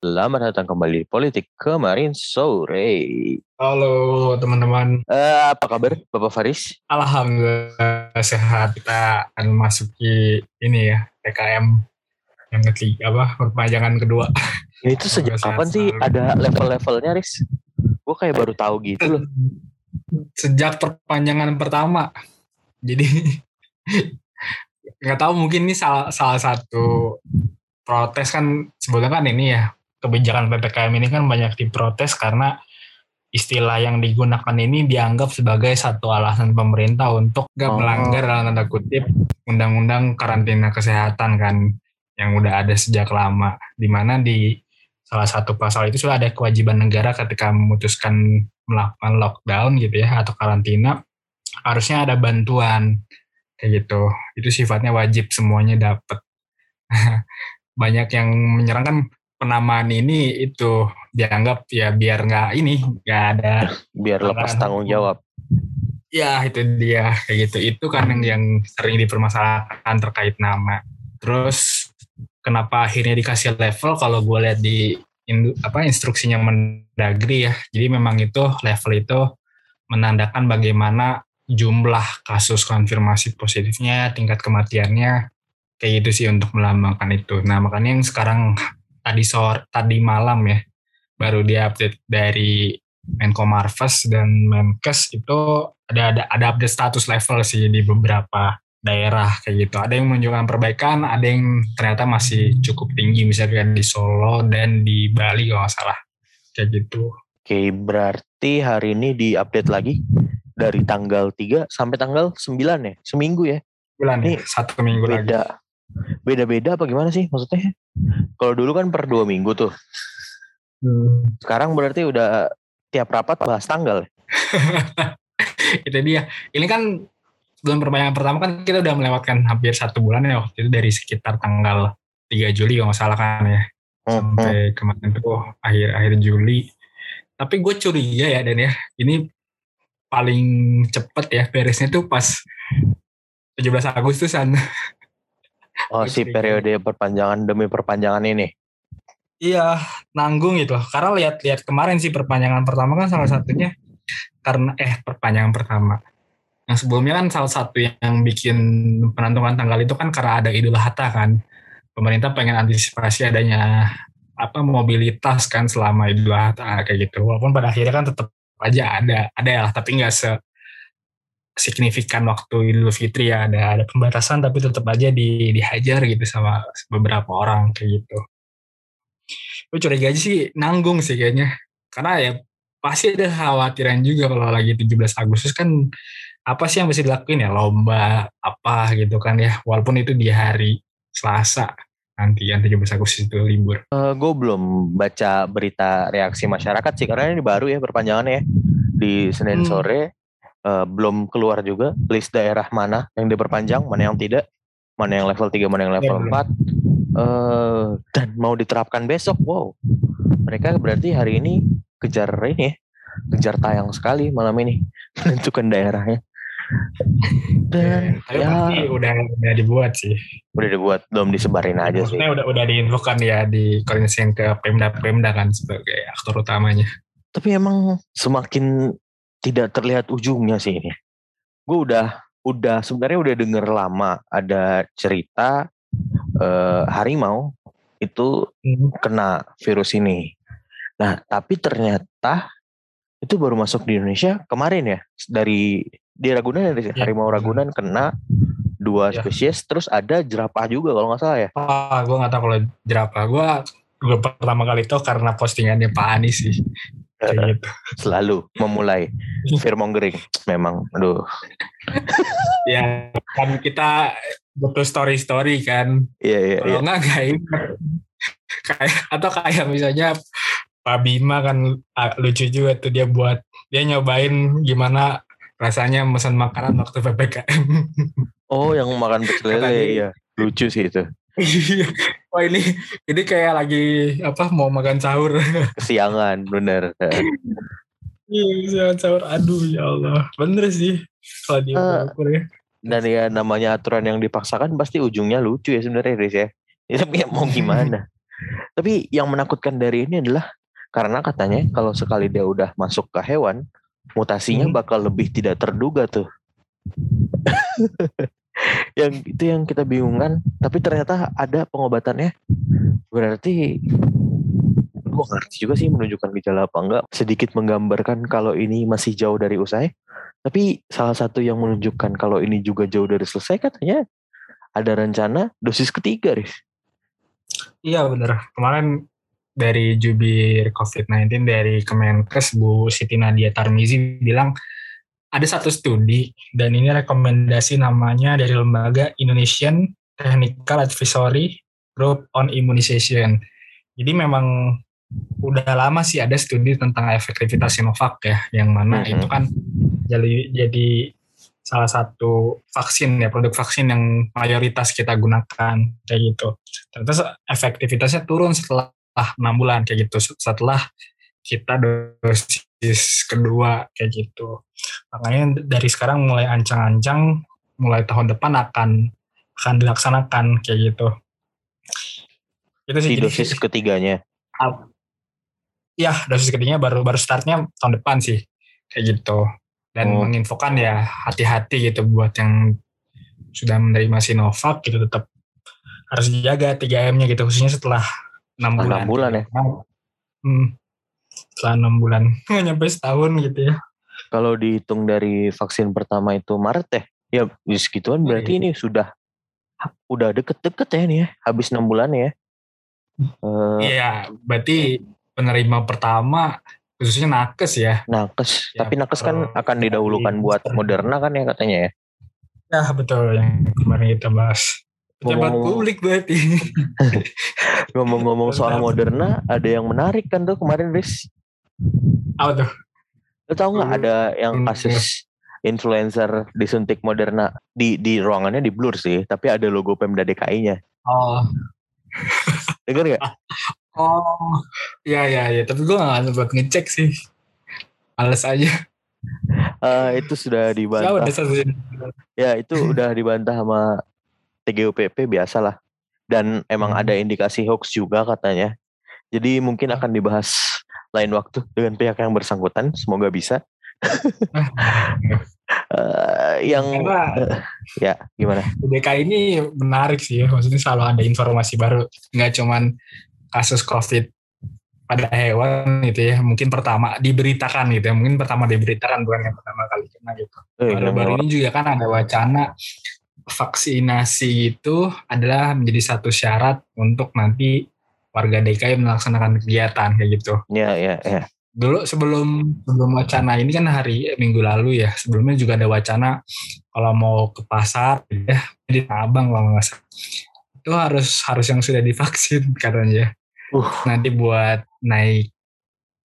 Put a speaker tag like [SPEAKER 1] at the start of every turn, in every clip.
[SPEAKER 1] Selamat datang kembali di Politik Kemarin Sore.
[SPEAKER 2] Halo teman-teman.
[SPEAKER 1] Eh, apa kabar Bapak Faris?
[SPEAKER 2] Alhamdulillah sehat. Kita akan memasuki ini ya PKM yang ketiga apa perpanjangan kedua.
[SPEAKER 1] Ini tuh sejak kapan sih
[SPEAKER 2] selalu.
[SPEAKER 1] ada level-levelnya, Riz? Gue kayak baru tahu gitu loh.
[SPEAKER 2] Sejak perpanjangan pertama. Jadi nggak tahu mungkin ini salah salah satu protes kan sebetulnya kan ini ya kebijakan PPKM ini kan banyak diprotes karena istilah yang digunakan ini dianggap sebagai satu alasan pemerintah untuk nggak
[SPEAKER 1] Oh.
[SPEAKER 2] melanggar dalam tanda kutip undang-undang karantina kesehatan kan yang udah ada sejak lama. Di mana di salah satu pasal itu sudah ada kewajiban negara ketika memutuskan melakukan lockdown gitu ya atau karantina harusnya ada bantuan kayak gitu. Itu sifatnya wajib semuanya dapat banyak yang menyerang kan penamaan ini itu dianggap ya biar nggak ini nggak ada
[SPEAKER 1] Biar lepas tanggung jawab.
[SPEAKER 2] ya itu dia kayak gitu. Itu kan yang, yang sering dipermasalahkan terkait nama. Terus kenapa akhirnya dikasih level? Kalau gue lihat di apa instruksinya Mendagri ya. Jadi memang itu level itu menandakan bagaimana jumlah kasus konfirmasi positifnya tingkat kematiannya kayak gitu sih untuk melambangkan itu. Nah makanya yang sekarang tadi sore tadi malam ya baru diupdate dari Menko Marves dan Menkes itu ada ada ada update status level sih di beberapa daerah kayak gitu. Ada yang menunjukkan perbaikan, ada yang ternyata masih cukup tinggi misalnya di Solo dan di Bali kalau nggak salah kayak gitu.
[SPEAKER 1] Oke, berarti hari ini diupdate lagi dari tanggal 3 sampai tanggal 9 ya? Seminggu ya?
[SPEAKER 2] Bulan
[SPEAKER 1] Ini
[SPEAKER 2] nih satu minggu lagi.
[SPEAKER 1] Beda. Beda-beda apa gimana sih maksudnya? Kalau dulu kan per dua minggu tuh.
[SPEAKER 2] Hmm.
[SPEAKER 1] Sekarang berarti udah tiap rapat bahas tanggal.
[SPEAKER 2] itu dia. Ini kan sebelum perpanjangan pertama kan kita udah melewatkan hampir satu bulan ya waktu itu dari sekitar tanggal 3 Juli kalau nggak salah kan ya.
[SPEAKER 1] Hmm, hmm.
[SPEAKER 2] sampai kemarin tuh akhir-akhir Juli. Tapi gue curiga ya Dan ya, ini paling cepet ya beresnya tuh pas 17 Agustusan.
[SPEAKER 1] Oh, si
[SPEAKER 2] Oke.
[SPEAKER 1] periode perpanjangan demi perpanjangan ini.
[SPEAKER 2] Iya, nanggung gitu. Karena lihat-lihat kemarin sih perpanjangan pertama kan salah satunya karena eh perpanjangan pertama. Yang sebelumnya kan salah satu yang bikin penentuan tanggal itu kan karena ada Idul Adha kan. Pemerintah pengen antisipasi adanya apa mobilitas kan selama Idul Adha kayak gitu. Walaupun pada akhirnya kan tetap aja ada ada ya, tapi nggak se signifikan waktu Idul Fitri ya. Ada ada pembatasan tapi tetap aja di dihajar gitu sama beberapa orang kayak gitu. Gue curiga aja sih nanggung sih kayaknya. Karena ya pasti ada khawatiran juga kalau lagi 17 Agustus kan apa sih yang bisa dilakuin ya? Lomba apa gitu kan ya? Walaupun itu di hari Selasa nanti yang 17 Agustus itu libur.
[SPEAKER 1] Gue belum baca berita reaksi masyarakat sih karena ini baru ya perpanjangannya ya. di Senin
[SPEAKER 2] Hmm.
[SPEAKER 1] sore eh, belum keluar juga list daerah mana yang diperpanjang mana yang tidak mana yang level 3 mana yang level
[SPEAKER 2] belum.
[SPEAKER 1] 4 eh dan mau diterapkan besok wow. Mereka berarti hari ini kejar ini ya kejar tayang sekali malam ini menentukan daerahnya. Dan
[SPEAKER 2] tapi
[SPEAKER 1] ya.
[SPEAKER 2] pasti udah udah dibuat sih.
[SPEAKER 1] Udah dibuat belum disebarin aja sih.
[SPEAKER 2] Maksudnya udah udah diinfokan ya di koordinasikan ke Pemda Pemda kan sebagai aktor utamanya.
[SPEAKER 1] Tapi emang semakin tidak terlihat ujungnya sih ini. Gue udah udah sebenarnya udah denger lama ada cerita eh, harimau itu kena virus ini. Nah, tapi ternyata itu baru masuk di Indonesia kemarin ya dari di Ragunan ya,
[SPEAKER 2] Ya.
[SPEAKER 1] harimau Ragunan kena dua
[SPEAKER 2] Ya.
[SPEAKER 1] spesies terus ada jerapah juga kalau nggak salah ya.
[SPEAKER 2] Ah, gue nggak tahu kalau jerapah. Gue gue pertama kali itu karena postingannya Pak Anies sih. Kayak gitu.
[SPEAKER 1] Selalu memulai fearmongering memang aduh
[SPEAKER 2] Ya kan kita butuh story-story kan.
[SPEAKER 1] iya iya iya
[SPEAKER 2] Kalau nggak nggak ingat. kayak atau kayak misalnya Pak Bima kan ah, lucu juga tuh dia buat dia nyobain gimana rasanya pesan makanan waktu ppkm.
[SPEAKER 1] Oh, yang makan pecel lele,
[SPEAKER 2] Tadi-
[SPEAKER 1] iya. Lucu sih itu.
[SPEAKER 2] Iya. Wah ini ini kayak lagi apa mau makan sahur.
[SPEAKER 1] Kesiangan, bener.
[SPEAKER 2] Iya, sahur. Aduh ya Allah. Bener sih kalau diukur ya.
[SPEAKER 1] Dan ya namanya aturan yang dipaksakan pasti ujungnya lucu ya sebenarnya, Riz ya. Ya, tapi ya mau gimana? Tapi yang menakutkan dari ini adalah karena katanya kalau sekali dia udah masuk ke hewan, mutasinya
[SPEAKER 2] Hmm.
[SPEAKER 1] bakal lebih tidak terduga tuh. yang itu yang kita bingungkan, tapi ternyata ada pengobatannya. Berarti gue ngerti juga sih menunjukkan gejala apa enggak. Sedikit menggambarkan kalau ini masih jauh dari usai. Tapi salah satu yang menunjukkan kalau ini juga jauh dari selesai katanya ada rencana dosis ketiga, Riz.
[SPEAKER 2] Iya bener. Kemarin dari jubir COVID-19 dari Kemenkes Bu Siti Nadia Tarmizi bilang ada satu studi dan ini rekomendasi namanya dari lembaga Indonesian Technical Advisory Group on Immunization. Jadi memang udah lama sih ada studi tentang efektivitas Sinovac ya, yang mana
[SPEAKER 1] Mhm.
[SPEAKER 2] itu kan jadi jadi salah satu vaksin ya produk vaksin yang mayoritas kita gunakan kayak gitu. Ternyata efektivitasnya turun setelah enam bulan kayak gitu setelah kita dosis kedua kayak gitu. Makanya dari sekarang mulai ancang-ancang mulai tahun depan akan akan dilaksanakan kayak gitu. Itu sih
[SPEAKER 1] Di
[SPEAKER 2] jadi-
[SPEAKER 1] dosis ketiganya.
[SPEAKER 2] Ya dosis ketiganya baru baru startnya tahun depan sih kayak gitu dan
[SPEAKER 1] Oh.
[SPEAKER 2] menginfokan ya hati-hati gitu buat yang sudah menerima Sinovac gitu tetap harus dijaga 3M-nya gitu khususnya setelah enam
[SPEAKER 1] Setelah
[SPEAKER 2] bulan.
[SPEAKER 1] enam bulan ya?
[SPEAKER 2] Hmm, setelah enam bulan nggak nyampe setahun gitu ya.
[SPEAKER 1] Kalau dihitung dari vaksin pertama itu Maret ya, ya segituan berarti
[SPEAKER 2] Iya.
[SPEAKER 1] ini sudah udah deket-deket ya nih ya, habis enam bulan ya. Eh,
[SPEAKER 2] Iya, berarti penerima pertama khususnya nakes ya.
[SPEAKER 1] nakes,
[SPEAKER 2] Ya,
[SPEAKER 1] tapi nakes kan akan didahulukan buat. Moderna kan ya katanya ya.
[SPEAKER 2] Ya betul yang kemarin kita bahas. Pejabat publik berarti.
[SPEAKER 1] Ngomong-ngomong soal. Moderna, ada yang menarik kan tuh kemarin Riz.
[SPEAKER 2] Apa tuh?
[SPEAKER 1] Lo tau nggak ada yang kasus influencer disuntik Moderna di di ruangannya di blur sih, tapi ada logo Pemda DKI-nya.
[SPEAKER 2] Oh,
[SPEAKER 1] Dengar nggak?
[SPEAKER 2] Oh, ya ya ya. Tapi gue gak sempat ngecek sih. Males aja.
[SPEAKER 1] Eh, itu sudah dibantah.
[SPEAKER 2] satu
[SPEAKER 1] Ya itu udah dibantah sama TGOPP biasalah. Dan emang
[SPEAKER 2] Hmm.
[SPEAKER 1] ada indikasi hoax juga katanya. Jadi mungkin akan dibahas lain waktu dengan pihak yang bersangkutan. Semoga bisa. Eh, yang
[SPEAKER 2] Karena
[SPEAKER 1] ya gimana?
[SPEAKER 2] DKI ini menarik sih. Maksudnya selalu ada informasi baru. Nggak cuman kasus COVID pada hewan gitu ya. Mungkin pertama diberitakan gitu ya. Mungkin pertama diberitakan bukan yang pertama kali kena gitu.
[SPEAKER 1] Eh,
[SPEAKER 2] Baru-baru ini juga kan ada wacana vaksinasi itu adalah menjadi satu syarat untuk nanti warga DKI melaksanakan kegiatan kayak gitu.
[SPEAKER 1] Ya ya ya.
[SPEAKER 2] dulu sebelum sebelum wacana ini kan hari minggu lalu ya sebelumnya juga ada wacana kalau mau ke pasar ya di Tanah Abang kalau nggak salah itu harus harus yang sudah divaksin katanya
[SPEAKER 1] Uh.
[SPEAKER 2] nanti buat naik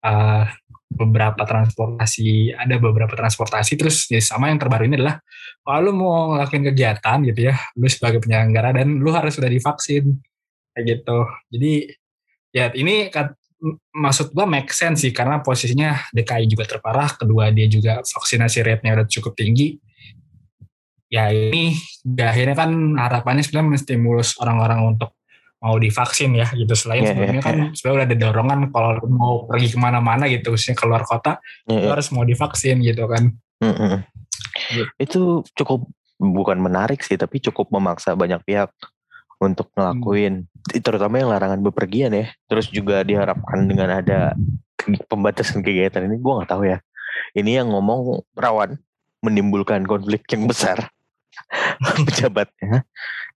[SPEAKER 2] uh, beberapa transportasi ada beberapa transportasi terus ya sama yang terbaru ini adalah kalau mau ngelakuin kegiatan gitu ya lu sebagai penyelenggara dan lu harus sudah divaksin kayak gitu jadi ya ini kat- maksud gua make sense sih karena posisinya DKI juga terparah kedua dia juga vaksinasi rate-nya udah cukup tinggi ya ini ya akhirnya kan harapannya sebenarnya menstimulus orang-orang untuk mau divaksin ya gitu selain
[SPEAKER 1] Iya,
[SPEAKER 2] sebelumnya
[SPEAKER 1] iya,
[SPEAKER 2] kan sebenarnya udah ada dorongan kalau mau pergi ke mana-mana gitu khususnya keluar kota lu
[SPEAKER 1] ya.
[SPEAKER 2] harus mau divaksin gitu kan
[SPEAKER 1] Mm-mm.
[SPEAKER 2] Gitu.
[SPEAKER 1] Itu cukup bukan menarik sih, tapi cukup memaksa banyak pihak untuk ngelakuin, terutama yang larangan bepergian ya. Terus juga diharapkan dengan ada pembatasan kegiatan ini, gua nggak tahu ya. Ini yang ngomong rawan menimbulkan konflik yang besar pejabatnya.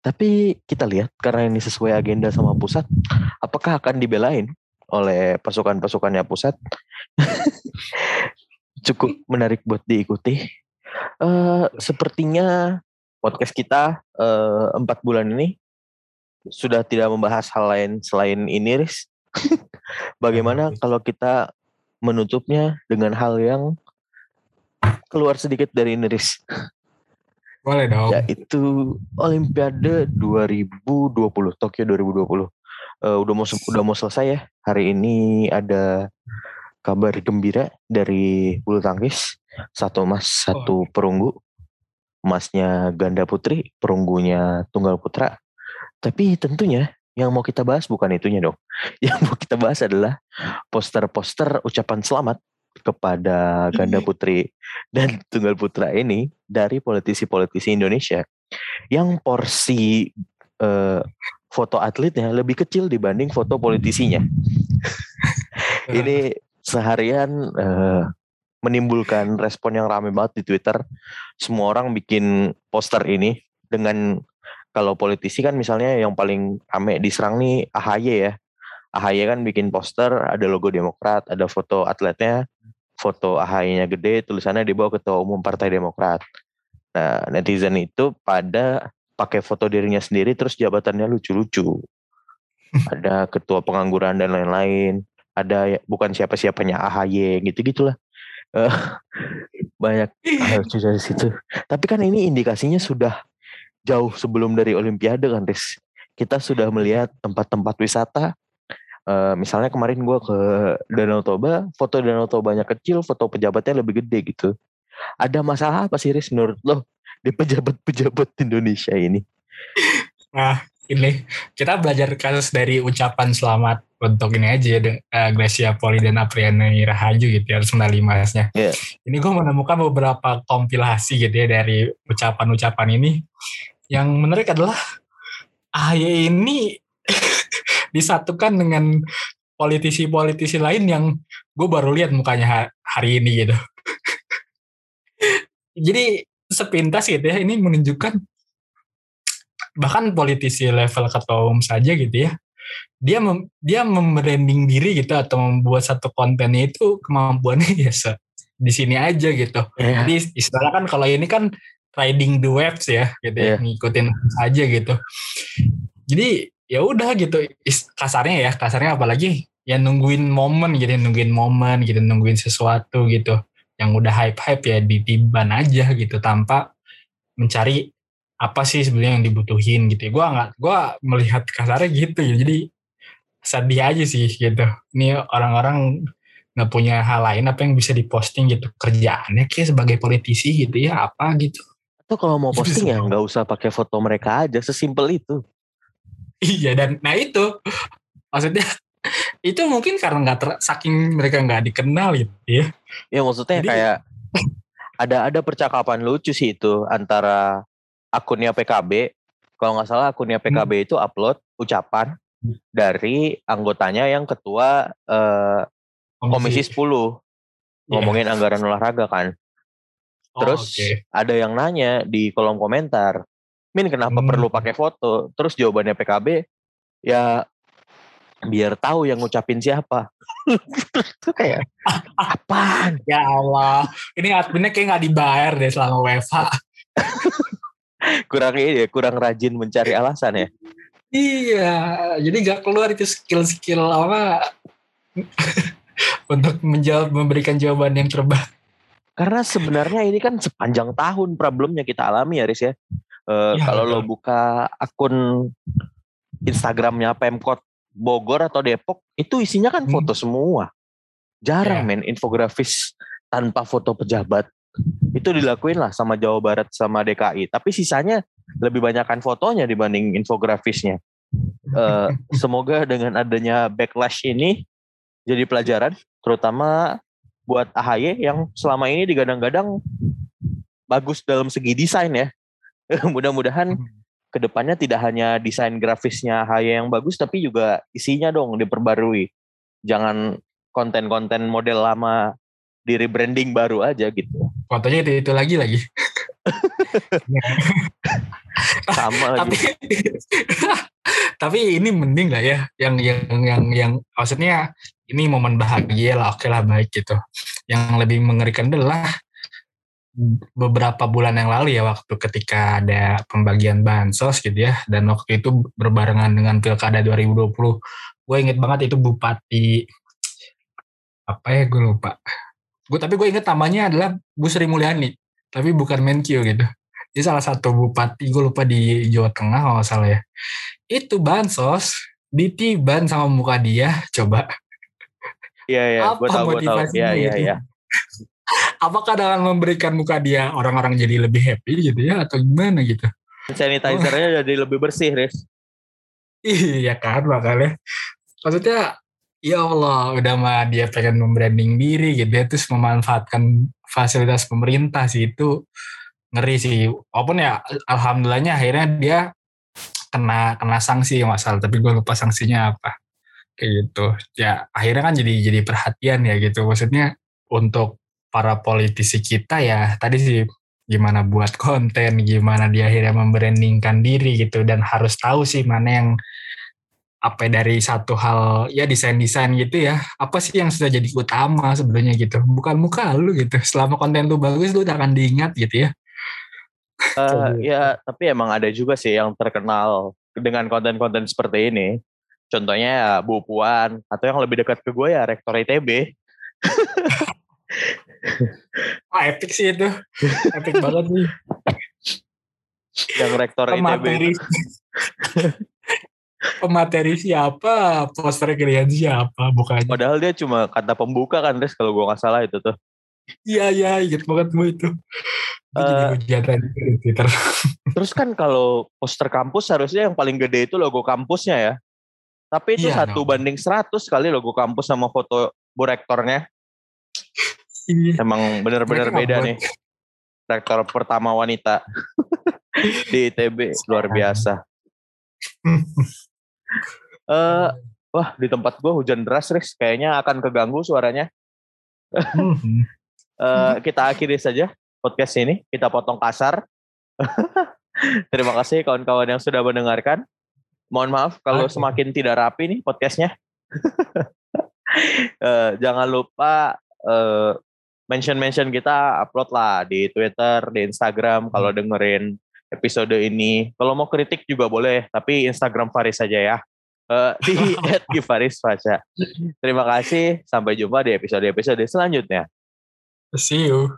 [SPEAKER 1] Tapi kita lihat karena ini sesuai agenda sama pusat, apakah akan dibelain oleh pasukan-pasukannya pusat? Cukup menarik buat diikuti. Eh, sepertinya podcast kita eh, empat bulan ini sudah tidak membahas hal lain selain ini, Riz. Bagaimana kalau kita menutupnya dengan hal yang keluar sedikit dari ini, Riz?
[SPEAKER 2] Boleh dong.
[SPEAKER 1] Yaitu Olimpiade 2020 Tokyo 2020 Eh, udah mau udah mau selesai ya. Hari ini ada kabar gembira dari bulu tangkis. Satu emas satu perunggu. Emasnya ganda putri perunggunya tunggal putra. Tapi tentunya yang mau kita bahas bukan itunya dong. Yang mau kita bahas adalah poster-poster ucapan selamat kepada ganda putri dan tunggal putra ini dari politisi-politisi Indonesia yang porsi uh, foto atletnya lebih kecil dibanding foto politisinya. ini seharian uh, menimbulkan respon yang ramai banget di Twitter. Semua orang bikin poster ini dengan kalau politisi kan misalnya yang paling rame diserang nih AHY ya. AHY kan bikin poster, ada logo Demokrat, ada foto atletnya, foto AHY-nya gede, tulisannya di bawah Ketua Umum Partai Demokrat. Nah, netizen itu pada pakai foto dirinya sendiri terus jabatannya lucu-lucu. Ada ketua pengangguran dan lain-lain. Ada ya, bukan siapa-siapanya AHY gitu-gitulah. Uh, banyak lucu dari situ. Tapi kan ini indikasinya sudah jauh sebelum dari Olimpiade kan, Riz. Kita sudah melihat tempat-tempat wisata. Uh, misalnya kemarin gue ke Danau Toba, foto Danau Tobanya kecil, foto pejabatnya lebih gede gitu. Ada masalah apa sih Riz menurut lo di pejabat-pejabat Indonesia ini?
[SPEAKER 2] Nah, ini kita belajar kasus dari ucapan selamat untuk ini aja uh, eh, Gracia Poli dan Apriani Rahayu gitu ya harus medali emasnya. Yeah. Ini gue menemukan beberapa kompilasi gitu ya dari ucapan-ucapan ini yang menarik adalah AHY ini disatukan dengan politisi-politisi lain yang gue baru lihat mukanya hari ini gitu. Jadi sepintas gitu ya ini menunjukkan bahkan politisi level ketua umum saja gitu ya dia mem, dia membranding diri gitu atau membuat satu kontennya itu kemampuannya ya se, di sini aja gitu. Yeah. Jadi istilah kan kalau ini kan riding the waves ya gitu yeah. ya iya. ngikutin aja gitu jadi ya udah gitu. Kasarnya ya kasarnya apalagi ya nungguin momen gitu nungguin momen gitu nungguin sesuatu gitu. Yang udah hype hype ya ditiban aja gitu tanpa mencari apa sih sebenarnya yang dibutuhin gitu. Gue nggak gue melihat kasarnya gitu ya. Jadi sedih aja sih gitu. Ini orang-orang nggak punya hal lain apa yang bisa diposting gitu. Kerjaannya kayak sebagai politisi gitu ya apa gitu.
[SPEAKER 1] Tuh kalau mau posting ya nggak usah pakai foto mereka aja, sesimpel itu.
[SPEAKER 2] Iya dan nah itu maksudnya itu mungkin karena nggak saking mereka nggak dikenal gitu ya.
[SPEAKER 1] Ya maksudnya Jadi, kayak ada ada percakapan lucu sih itu antara akunnya PKB. Kalau nggak salah akunnya PKB hmm. itu upload ucapan dari anggotanya yang ketua eh, komisi. komisi 10 yeah. ngomongin anggaran olahraga kan. Oh, Terus oh, okay. ada yang nanya di kolom komentar, Min kenapa hmm. perlu pakai foto? Terus jawabannya PKB, ya biar tahu yang ngucapin siapa. Itu kayak apaan?
[SPEAKER 2] Ya Allah, ini adminnya kayak nggak dibayar deh selama WFH.
[SPEAKER 1] kurang ini ya, kurang rajin mencari alasan ya.
[SPEAKER 2] Iya, jadi nggak keluar itu skill-skill apa untuk menjawab memberikan jawaban yang terbaik.
[SPEAKER 1] Karena sebenarnya ini kan sepanjang tahun problemnya kita alami ya Riz ya. Uh, ya kalau lo buka akun Instagramnya Pemkot Bogor atau Depok, itu isinya kan hmm. foto semua. Jarang ya. men infografis tanpa foto pejabat. Itu dilakuin lah sama Jawa Barat sama DKI. Tapi sisanya lebih banyakkan fotonya dibanding infografisnya. Uh, semoga dengan adanya backlash ini jadi pelajaran, terutama buat AHY yang selama ini digadang-gadang bagus dalam segi desain ya. Mudah-mudahan hmm. ke depannya tidak hanya desain grafisnya AHY yang bagus, tapi juga isinya dong diperbarui. Jangan konten-konten model lama di rebranding baru aja gitu.
[SPEAKER 2] Fotonya itu, itu lagi lagi.
[SPEAKER 1] Sama
[SPEAKER 2] tapi tapi ini mending lah ya yang yang yang yang maksudnya ini momen bahagia lah oke lah baik gitu yang lebih mengerikan adalah beberapa bulan yang lalu ya waktu ketika ada pembagian bansos gitu ya dan waktu itu berbarengan dengan pilkada 2020 gue inget banget itu bupati apa ya gue lupa. Gue tapi gue inget namanya adalah Bu Sri Mulyani tapi bukan Menkyu gitu. Dia salah satu bupati gue lupa di Jawa Tengah kalau salah ya. Itu bansos ditiban sama muka dia coba.
[SPEAKER 1] Iya iya, gue tahu gue tahu. Iya iya iya.
[SPEAKER 2] Apakah dengan memberikan muka dia orang-orang jadi lebih happy gitu ya atau gimana gitu?
[SPEAKER 1] Sanitizernya oh. jadi lebih bersih, Riz.
[SPEAKER 2] Iya kan makanya. Maksudnya ya Allah udah mah dia pengen membranding diri gitu ya terus memanfaatkan fasilitas pemerintah sih itu ngeri sih. Walaupun ya alhamdulillahnya akhirnya dia kena kena sanksi masalah tapi gue lupa sanksinya apa kayak gitu ya akhirnya kan jadi jadi perhatian ya gitu maksudnya untuk para politisi kita ya tadi sih gimana buat konten gimana dia akhirnya membrandingkan diri gitu dan harus tahu sih mana yang apa dari satu hal ya desain-desain gitu ya apa sih yang sudah jadi utama sebenarnya gitu bukan muka lu gitu selama konten lu bagus lu akan diingat gitu ya
[SPEAKER 1] Uh, ya, tapi emang ada juga sih yang terkenal dengan konten-konten seperti ini. Contohnya ya Bu Puan, atau yang lebih dekat ke gue ya Rektor ITB.
[SPEAKER 2] Wah, epic sih itu. Epic banget nih.
[SPEAKER 1] Yang Rektor Pemateri. ITB.
[SPEAKER 2] Pemateri siapa? Poster kalian siapa? Bukannya.
[SPEAKER 1] Padahal dia cuma kata pembuka kan, Des, kalau gue nggak salah itu tuh.
[SPEAKER 2] Iya, iya, inget banget gue itu. Uh, Twitter.
[SPEAKER 1] Terus kan kalau poster kampus harusnya yang paling gede itu logo kampusnya ya. Tapi itu iya, satu no. banding 100 kali logo kampus sama foto bu rektornya. Iya. Emang benar-benar beda nih. Rektor pertama wanita di ITB luar biasa. uh, wah di tempat gue hujan deras, Riz. Kayaknya akan keganggu suaranya. uh, kita akhiri saja podcast ini. Kita potong kasar. Terima kasih kawan-kawan yang sudah mendengarkan. Mohon maaf kalau okay. semakin tidak rapi nih podcastnya. uh, jangan lupa uh, mention-mention kita upload lah di Twitter, di Instagram kalau hmm. dengerin episode ini. Kalau mau kritik juga boleh, tapi Instagram Faris saja ya. Uh, di @gifaris Terima kasih, sampai jumpa di episode-episode selanjutnya.
[SPEAKER 2] See you.